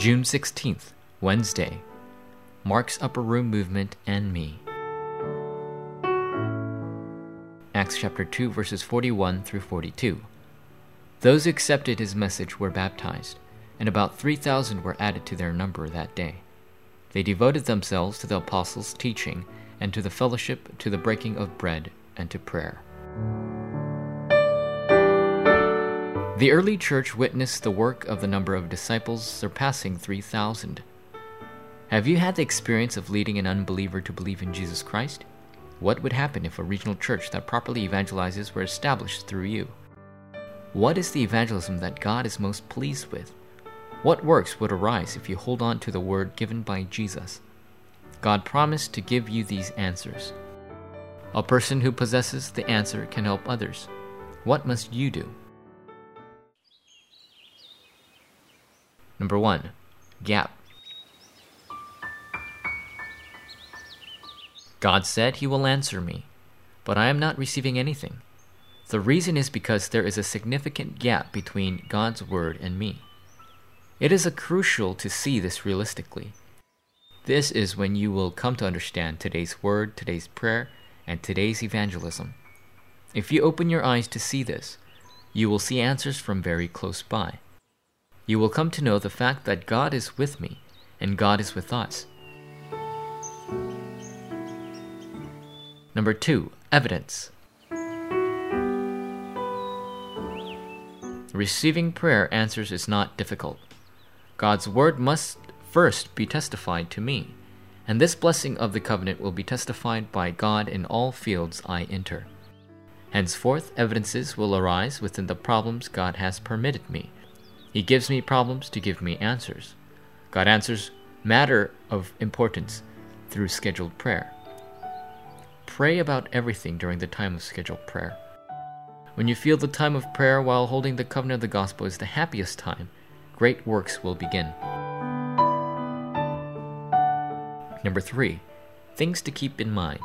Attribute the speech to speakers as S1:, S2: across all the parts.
S1: June 16th, Wednesday. Mark's Upper Room Movement and Me. Acts chapter 2, verses 41 through 42. Those who accepted his message were baptized, and about 3,000 were added to their number that day. They devoted themselves to the apostles' teaching, and to the fellowship, to the breaking of bread, and to prayer. The early church witnessed the work of the number of disciples surpassing 3,000. Have you had the experience of leading an unbeliever to believe in Jesus Christ? What would happen if a regional church that properly evangelizes were established through you? What is the evangelism that God is most pleased with? What works would arise if you hold on to the word given by Jesus? God promised to give you these answers. A person who possesses the answer can help others. What must you do? Number 1. Gap. God said he will answer me, but I am not receiving anything. The reason is because there is a significant gap between God's word and me. It is crucial to see this realistically. This is when you will come to understand today's word, today's prayer, and today's evangelism. If you open your eyes to see this, you will see answers from very close by you will come to know the fact that God is with me and God is with us. Number two, evidence. Receiving prayer answers is not difficult. God's word must first be testified to me, and this blessing of the covenant will be testified by God in all fields I enter. Henceforth, evidences will arise within the problems God has permitted me he gives me problems to give me answers. God answers matter of importance through scheduled prayer. Pray about everything during the time of scheduled prayer. When you feel the time of prayer while holding the covenant of the gospel is the happiest time, great works will begin. Number three, things to keep in mind.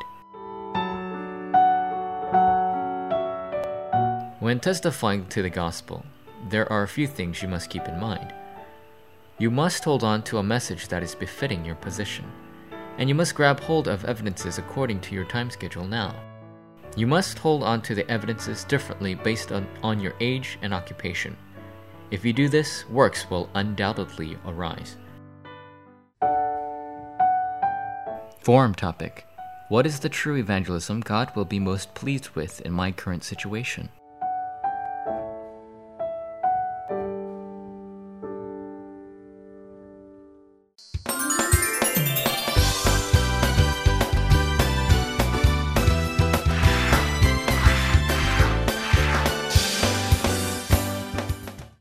S1: When testifying to the gospel, there are a few things you must keep in mind. You must hold on to a message that is befitting your position, and you must grab hold of evidences according to your time schedule now. You must hold on to the evidences differently based on, on your age and occupation. If you do this, works will undoubtedly arise. Forum topic What is the true evangelism God will be most pleased with in my current situation? you